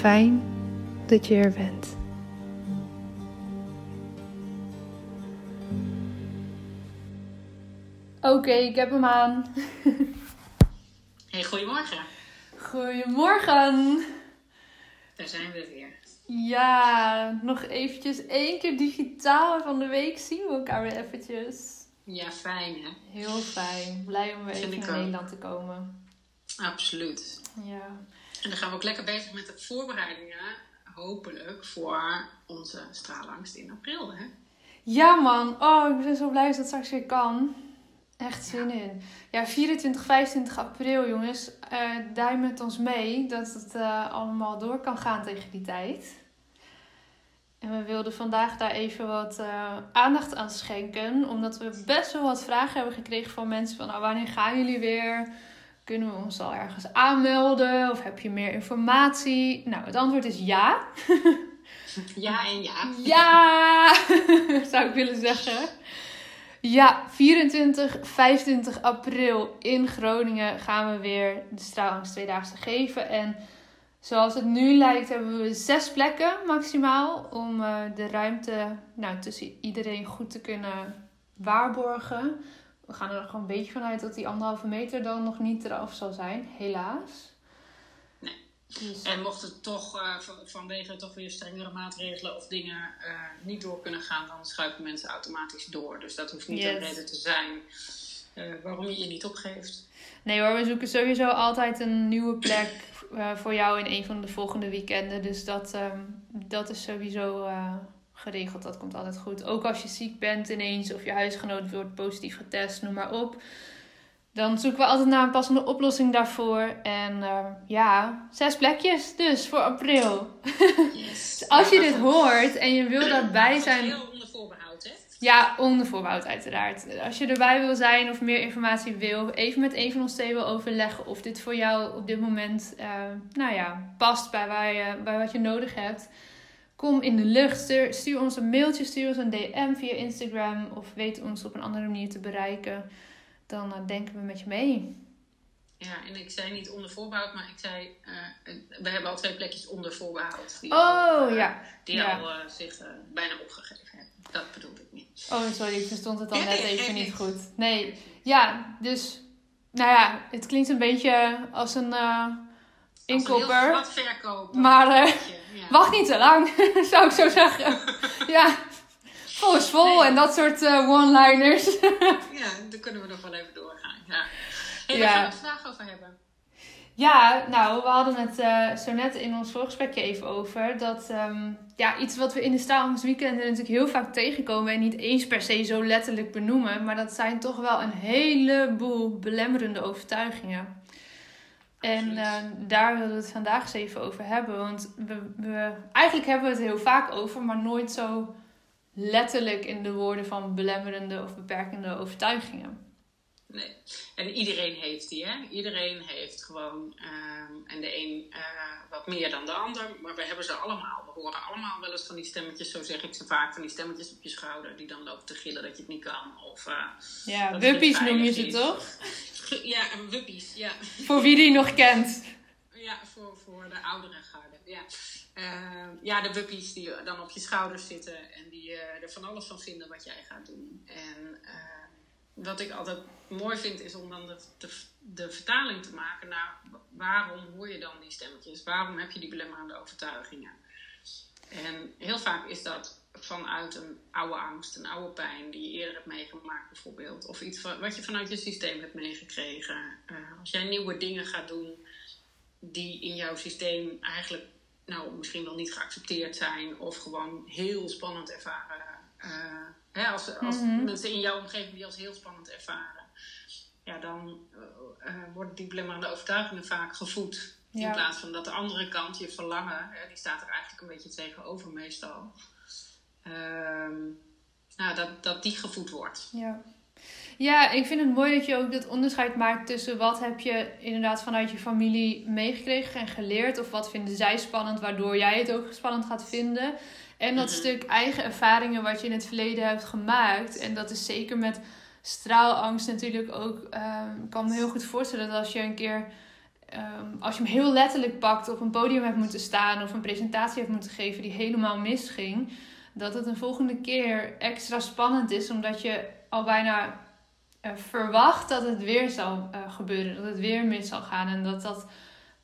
Fijn dat je er bent. Oké, ik heb hem aan. Hey, goedemorgen. Goedemorgen. Daar zijn we weer. Ja, nog eventjes één keer digitaal van de week zien we elkaar weer eventjes. Ja, fijn hè? Heel fijn. Blij om weer Vind even ik naar ook. Nederland te komen. Absoluut. Ja. En dan gaan we ook lekker bezig met de voorbereidingen, hopelijk, voor onze straalangst in april hè? Ja man, oh ik ben zo blij dat het straks weer kan. Echt zin in. Ja, 24, 25 april jongens, eh duim met ons mee dat het eh, allemaal door kan gaan tegen die tijd. En we wilden vandaag daar even wat eh, aandacht aan schenken, omdat we best wel wat vragen hebben gekregen van mensen van nou, wanneer gaan jullie weer? Kunnen we ons al ergens aanmelden? Of heb je meer informatie? Nou, het antwoord is ja. Ja en ja. Ja, zou ik willen zeggen. Ja, 24, 25 april in Groningen gaan we weer de Straalangst Tweedaagse geven. En zoals het nu lijkt hebben we zes plekken maximaal om eh, de ruimte nou, tussen iedereen goed te kunnen waarborgen. We gaan er gewoon een beetje vanuit dat die anderhalve meter dan nog niet eraf zal zijn, helaas. Nee. Dus, En mocht het toch van- vanwege toch weer strengere maatregelen of dingen eh, niet door kunnen gaan, dan schuiven mensen automatisch door. Dus dat hoeft niet Yes. een reden te zijn eh, waarom je je niet opgeeft. Nee hoor, we zoeken sowieso altijd een nieuwe plek voor jou in een van de volgende weekenden. Dus dat, ehm, dat is sowieso geregeld. Dat komt altijd goed. Ook als je ziek bent ineens of je huisgenoot wordt positief getest, noem maar op. Dan zoeken we altijd naar een passende oplossing daarvoor. En eh, ja, zes plekjes dus voor april. Yes. Als je dit hoort en je wil daarbij dat zijn... Heel onder voorbehoud hè? Ja, onder voorbehoud uiteraard. Als je erbij wil zijn of meer informatie wil, even met een van ons twee wil overleggen of dit voor jou op dit moment, eh, nou ja, past bij, waar je, bij wat je nodig hebt. Kom in de lucht, stuur, stuur ons een mailtje, stuur ons een DM via Instagram of weet ons op een andere manier te bereiken. Dan eh, denken we met je mee. Ja, en ik zei niet onder voorbehoud, maar ik zei, uh, we hebben al twee plekjes onder voorbehoud. Die oh, al, uh, ja. Die ja. al uh, zich bijna opgegeven hebben. Dat bedoelde ik niet. Oh, sorry, ik verstond het dan net even niet goed. Nee, ja, dus, nou ja, het klinkt een beetje als een inkoper. Wat verkopen. Maar ja. wacht niet te lang, zou ik zo zeggen. ja, vol is vol nee. en dat soort one-liners. ja, daar kunnen we nog wel even doorgaan. Ja. Hey, ja. gaan we over hebben? Ja, nou, we hadden het uh, zo net in ons voorgesprekje even over. Dat um, ja, iets wat we in de staalangstweekenden natuurlijk heel vaak tegenkomen. En niet eens per se zo letterlijk benoemen. Maar dat zijn toch wel een heleboel belemmerende overtuigingen. En uh, daar willen we het vandaag eens even over hebben. Want we, we, eigenlijk hebben we het heel vaak over, maar nooit zo letterlijk in de woorden van belemmerende of beperkende overtuigingen. Nee. En iedereen heeft die, hè? Iedereen heeft gewoon, ehm, en de een uh, wat meer dan de ander, maar we hebben ze allemaal. We horen allemaal wel eens van die stemmetjes, zo zeg ik ze vaak, van die stemmetjes op je schouder die dan lopen te gillen dat je het niet kan. Of, uh, ja, wuppies noem je ze toch? Ja, wuppies, ja. Voor wie die nog kent. Ja, voor, voor de oudere garde, ja. Uh, ja, de wuppies die dan op je schouders zitten en die uh, er van alles van vinden wat jij gaat doen. En wat ik altijd mooi vind, is om dan de, de, de, vertaling te maken naar waarom hoor je dan die stemmetjes? Waarom heb je die belemmerende overtuigingen? En heel vaak is dat vanuit een oude angst, een oude pijn die je eerder hebt meegemaakt, bijvoorbeeld. Of iets wat je vanuit je systeem hebt meegekregen. Uh, als jij nieuwe dingen gaat doen die in jouw systeem eigenlijk nou, misschien wel niet geaccepteerd zijn, of gewoon heel spannend ervaren. Uh, Hè, als als mhm. mensen in jouw omgeving die als heel spannend ervaren, ja, dan uh, worden die belemmerende overtuigingen vaak gevoed. In plaats van dat de andere kant, je verlangen, hè, die staat er eigenlijk een beetje tegenover meestal. Ehm, nou, dat, dat die gevoed wordt. Ja. Ja, ik vind het mooi dat je ook dat onderscheid maakt tussen wat heb je inderdaad vanuit je familie meegekregen en geleerd. Of wat vinden zij spannend, waardoor jij het ook spannend gaat vinden. En dat mhm. stuk eigen ervaringen wat je in het verleden hebt gemaakt. En dat is zeker met straalangst natuurlijk ook. Um, ik kan me heel goed voorstellen dat als je een keer. Um, als je hem heel letterlijk pakt, op een podium hebt moeten staan of een presentatie hebt moeten geven die helemaal misging, dat het een volgende keer extra spannend is, omdat je al bijna uh, verwacht dat het weer zal uh, gebeuren, dat het weer mis zal gaan en dat dat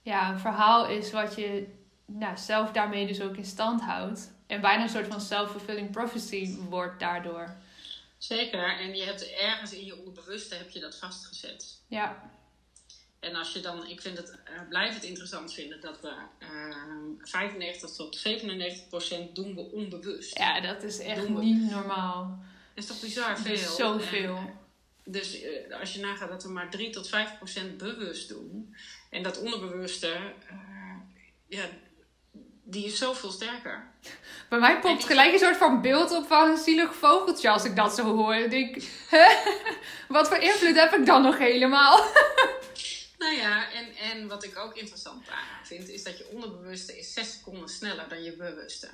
ja, een verhaal is wat je nou, zelf daarmee dus ook in stand houdt. En bijna een soort van self-fulfilling prophecy wordt daardoor. Zeker, en je hebt ergens in je onderbewuste heb je dat vastgezet. Ja. En als je dan, ik vind het, uh, blijf het interessant vinden dat we uh, 95 tot 97 procent doen we onbewust. Ja, dat is echt niet normaal. Dat is toch bizar veel? Is zoveel. En, dus uh, als je nagaat dat we maar 3 tot 5 procent bewust doen. En dat onderbewuste, ja, die is zoveel sterker. Bij mij popt gelijk een soort van beeld op van een zielig vogeltje als ik dat zo hoor. Ik denk, wat voor invloed heb ik dan nog helemaal? nou ja, en, en wat ik ook interessant vind, is dat je onderbewuste is 6 seconden sneller dan je bewuste.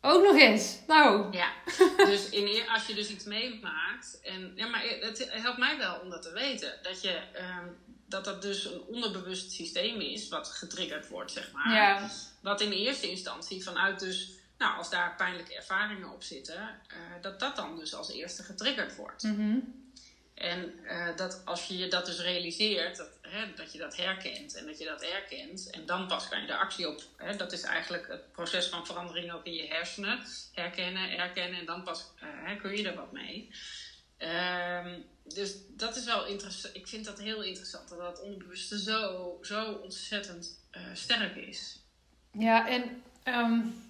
Ook nog eens. Nou. Ja. Dus in, als je dus iets meemaakt. En, ja, maar het helpt mij wel om dat te weten. Dat je um, dat dat dus een onderbewust systeem is, wat getriggerd wordt, zeg maar. Ja. Wat in eerste instantie vanuit dus, nou, als daar pijnlijke ervaringen op zitten, uh, dat dat dan dus als eerste getriggerd wordt. Mm En uh, dat als je je dat dus realiseert, dat, hè, dat je dat herkent en dat je dat erkent, en dan pas kan je de actie op. Hè, dat is eigenlijk het proces van verandering ook in je hersenen. Herkennen, erkennen en dan pas hè, kun je er wat mee. Um, dus dat is wel interessant. Ik vind dat heel interessant dat dat onbewuste zo, zo ontzettend uh, sterk is. Ja, en um,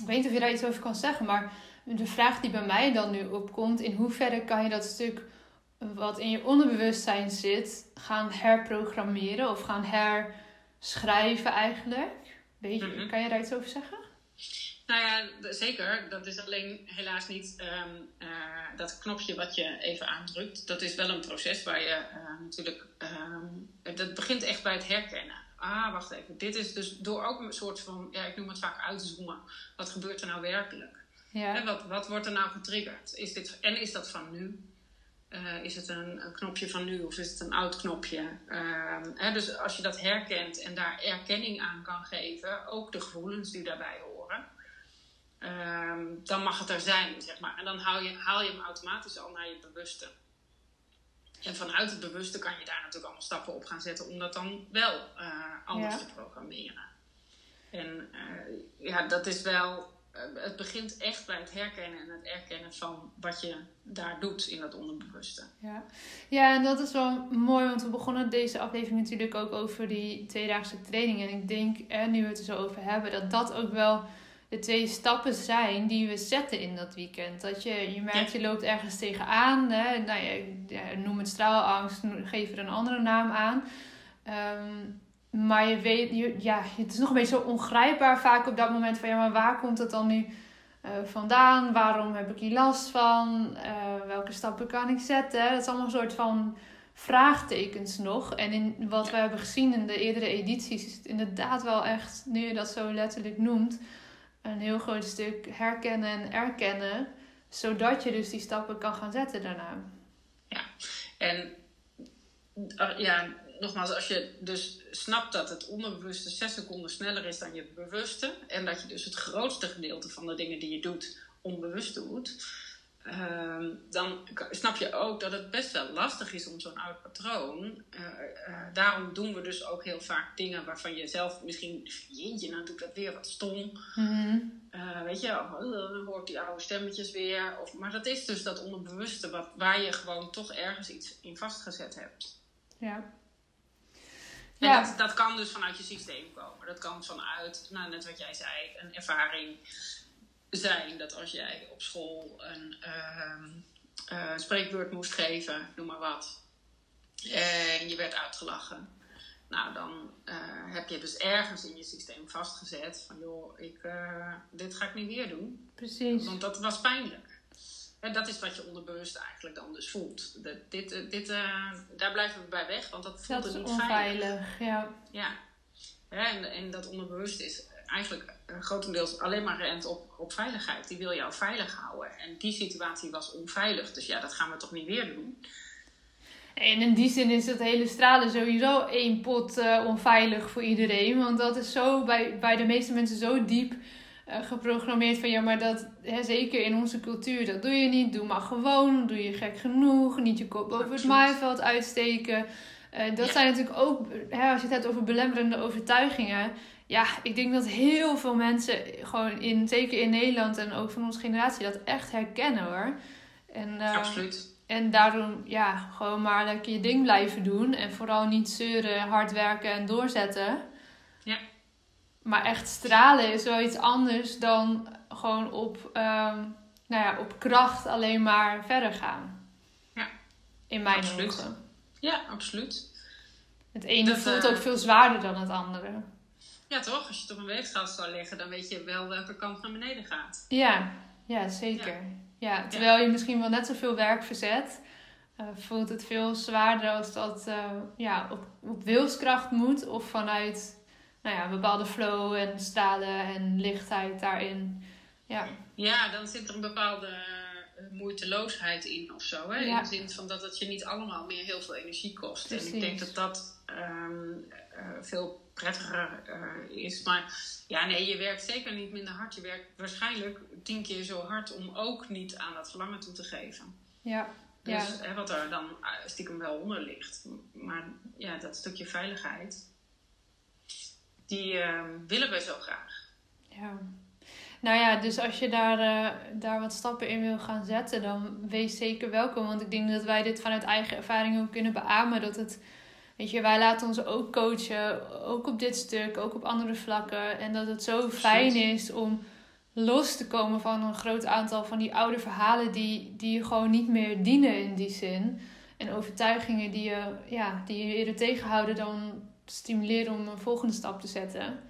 ik weet niet of je daar iets over kan zeggen, maar de vraag die bij mij dan nu opkomt: in hoeverre kan je dat stuk wat in je onderbewustzijn zit gaan herprogrammeren of gaan herschrijven eigenlijk? Weet je, mm Kan je daar iets over zeggen? Nou ja, zeker. Dat is alleen helaas niet um, uh, dat knopje wat je even aandrukt. Dat is wel een proces waar je uh, natuurlijk. Um, dat begint echt bij het herkennen. Ah, wacht even. Dit is dus door ook een soort van. Ja, ik noem het vaak uitzoomen. Wat gebeurt er nou werkelijk? Ja. wat, wat wordt er nou getriggerd? Is dit, en is dat van nu? Uh, is het een, een, knopje van nu of is het een oud knopje? Uh, hè, dus als je dat herkent en daar erkenning aan kan geven, ook de gevoelens die daarbij horen, uh, dan mag het er zijn, zeg maar. En dan haal je, haal je hem automatisch al naar je bewuste. En vanuit het bewuste kan je daar natuurlijk allemaal stappen op gaan zetten om dat dan wel uh, anders ja. te programmeren. En ja, dat is wel eh, het begint echt bij het herkennen en het erkennen van wat je daar doet in dat onderbewuste. Ja, ja en dat is wel mooi, want we begonnen deze aflevering natuurlijk ook over die tweedaagse training. En ik denk, en nu we het er zo over hebben, dat dat ook wel de twee stappen zijn die we zetten in dat weekend. Dat je, je merkt, je loopt ergens tegenaan. Hè? Nou, ja, noem het straalangst, geef er een andere naam aan. Um, maar je weet, je, ja, het is nog een beetje zo ongrijpbaar vaak op dat moment van ja, maar waar komt het dan nu uh, vandaan? Waarom heb ik hier last van? Uh, welke stappen kan ik zetten? Dat is allemaal een soort van vraagtekens nog. En in wat we hebben gezien in de eerdere edities is het inderdaad wel echt, nu je dat zo letterlijk noemt, een heel groot stuk herkennen en erkennen, zodat je dus die stappen kan gaan zetten daarna. Ja, en ja, nogmaals, als je dus snapt dat het onderbewuste 6 seconden sneller is dan je bewuste. En dat je dus het grootste gedeelte van de dingen die je doet onbewust doet. Uh, dan snap je ook dat het best wel lastig is om zo'n oud patroon. Uh, uh, daarom doen we dus ook heel vaak dingen waarvan je zelf misschien. Jeetje, nou doe ik dat weer wat stom. Mm-hmm. weet je, of, dan hoor ik die oude stemmetjes weer. Of, maar dat is dus dat onderbewuste wat, waar je gewoon toch ergens iets in vastgezet hebt. Ja. En ja. dat, dat kan dus vanuit je systeem komen. Dat kan vanuit, nou, net wat jij zei, een ervaring zijn. Dat als jij op school een uh, spreekbeurt moest geven, noem maar wat. En je werd uitgelachen. Nou, dan uh, heb je dus ergens in je systeem vastgezet van joh, ik, uh, dit ga ik niet weer doen. Precies. Want dat was pijnlijk. En dat is wat je onderbewust eigenlijk dan dus voelt. Dat, dit, eh, dit, uh, daar blijven we bij weg, want dat voelt dat er niet onveilig. veilig. Ja. ja. en, en dat onderbewust is eigenlijk grotendeels alleen maar rent op, op veiligheid. Die wil jou veilig houden. En die situatie was onveilig. Dus ja, dat gaan we toch niet weer doen. En in die zin is het hele stralen sowieso één pot uh, onveilig voor iedereen. Want dat is zo bij, bij de meeste mensen zo diep geprogrammeerd van ja, maar dat, hè, zeker in onze cultuur, dat doe je niet. Doe maar gewoon, doe je gek genoeg, niet je kop over het maaiveld uitsteken. Uh, dat zijn natuurlijk ook, hè, als je het hebt over belemmerende overtuigingen. Ja, ik denk dat heel veel mensen gewoon in, zeker in Nederland en ook van onze generatie, dat echt herkennen hoor. En, uh, Absoluut. En daarom, ja, gewoon maar lekker je ding blijven doen. En vooral niet zeuren, hard werken en doorzetten. Maar echt stralen is wel iets anders dan gewoon op, um, nou ja, op kracht alleen maar verder gaan. Ja. In mijn absoluut. ogen. Ja, absoluut. Het ene voelt uh, ook veel zwaarder dan het andere. Ja, toch? Als je het op een weegschaal zou leggen, dan weet je wel welke kant naar beneden gaat. Ja, ja zeker. Ja. ja terwijl je misschien wel net zoveel werk verzet, uh, voelt het veel zwaarder als dat uh, ja, op, op wilskracht moet of vanuit nou ja, een bepaalde flow en stralen en lichtheid daarin. Ja, ja dan zit er een bepaalde uh, moeiteloosheid in of zo. Hè? In de zin van dat het je niet allemaal meer heel veel energie kost. En ik denk dat dat um, uh, veel prettiger uh, is. Maar ja, nee, je werkt zeker niet minder hard. Je werkt waarschijnlijk tien keer zo hard om ook niet aan dat verlangen toe te geven. Ja. Dus ja. Hè, wat er dan stiekem wel onder ligt. Maar ja, dat stukje veiligheid die uh, willen we zo graag. Ja. Nou ja, dus als je daar, uh, daar wat stappen in wil gaan zetten, dan wees zeker welkom. Want ik denk dat wij dit vanuit eigen ervaring ook kunnen beamen. Dat het, weet je, wij laten ons ook coachen, ook op dit stuk, ook op andere vlakken. En dat het zo fijn is om los te komen van een groot aantal van die oude verhalen die, die je gewoon niet meer dienen in die zin. En overtuigingen die je, ja, die je eerder tegenhouden dan stimuleren om een volgende stap te zetten.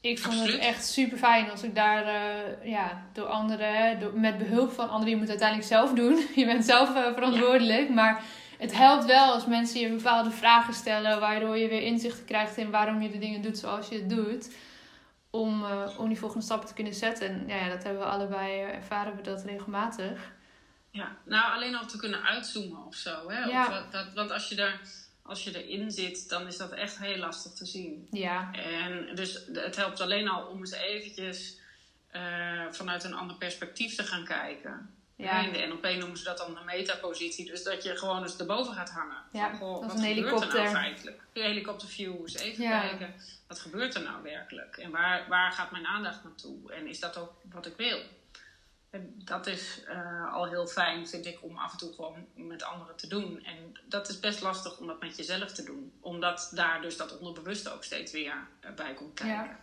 Ik vond het echt super fijn als ik daar uh, ja, door anderen, door, met behulp van anderen, je moet het uiteindelijk zelf doen. Je bent zelf uh, verantwoordelijk. Maar het helpt wel als mensen je bepaalde vragen stellen, waardoor je weer inzicht krijgt in waarom je de dingen doet zoals je het doet. Om, uh, om die volgende stappen te kunnen zetten. En ja, dat hebben we allebei ervaren we dat regelmatig. Ja, nou alleen al te kunnen uitzoomen of zo. Hè? Ja. Of dat, dat- want als je, er, als je erin zit, dan is dat echt heel lastig te zien. Ja, En dus het helpt alleen al om eens eventjes eh, vanuit een ander perspectief te gaan kijken. Ja. In de NLP noemen ze dat dan een metapositie. Dus dat je gewoon eens erboven gaat hangen. Ja, Van, goh, als wat een gebeurt er nou feitelijk? Een helikopterview. Eens even Ja. kijken, wat gebeurt er nou werkelijk? En waar, waar gaat mijn aandacht naartoe? En is dat ook wat ik wil? En dat is eh, al heel fijn, vind ik, om af en toe gewoon met anderen te doen. En dat is best lastig om dat met jezelf te doen. Omdat daar dus dat onderbewuste ook steeds weer eh, bij komt kijken. Ja.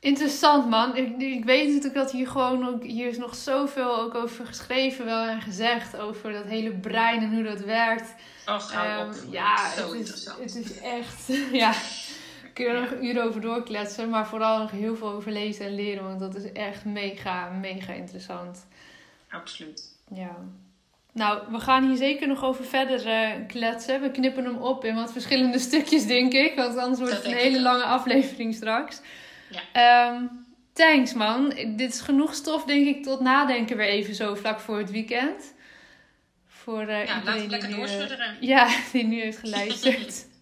interessant man. Ik, ik weet natuurlijk dat hier gewoon ook, hier is nog zoveel ook over geschreven wel en gezegd. Over dat hele brein en hoe dat werkt. Hou Ehm, op. ja, Zo het is, interessant. het is echt, ja, kun je er nog uren over doorkletsen, maar vooral nog heel veel over lezen en leren, want dat is echt mega, mega interessant. Absoluut. Ja. Nou, we gaan hier zeker nog over verder eh, kletsen. We knippen hem op in wat verschillende stukjes, denk ik, want anders wordt het een hele lange aflevering straks. Ja. Ehm, thanks man. Dit is genoeg stof, denk ik, tot nadenken weer even zo vlak voor het weekend. Voor eh Ja, laten we lekker eh, doorsudderen. ja, die nu heeft geluisterd.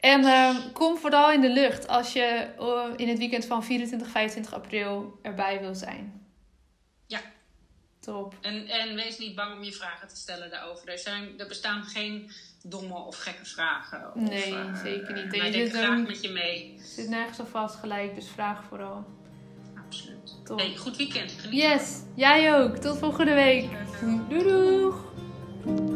en ehm, kom vooral in de lucht als je eh, in het weekend van 24, 25 april erbij wil zijn. Ja. Top. En, en wees niet bang om je vragen te stellen daarover. Er, zijn, er bestaan geen domme of gekke vragen. Of, Nee, eh, zeker niet. Wij denken zit graag met je mee. Zit nergens al vast gelijk, dus vraag vooral. Absoluut. Top. Hey, goed weekend. Geniet Yes, jij ook. Tot volgende week. Doei doeg.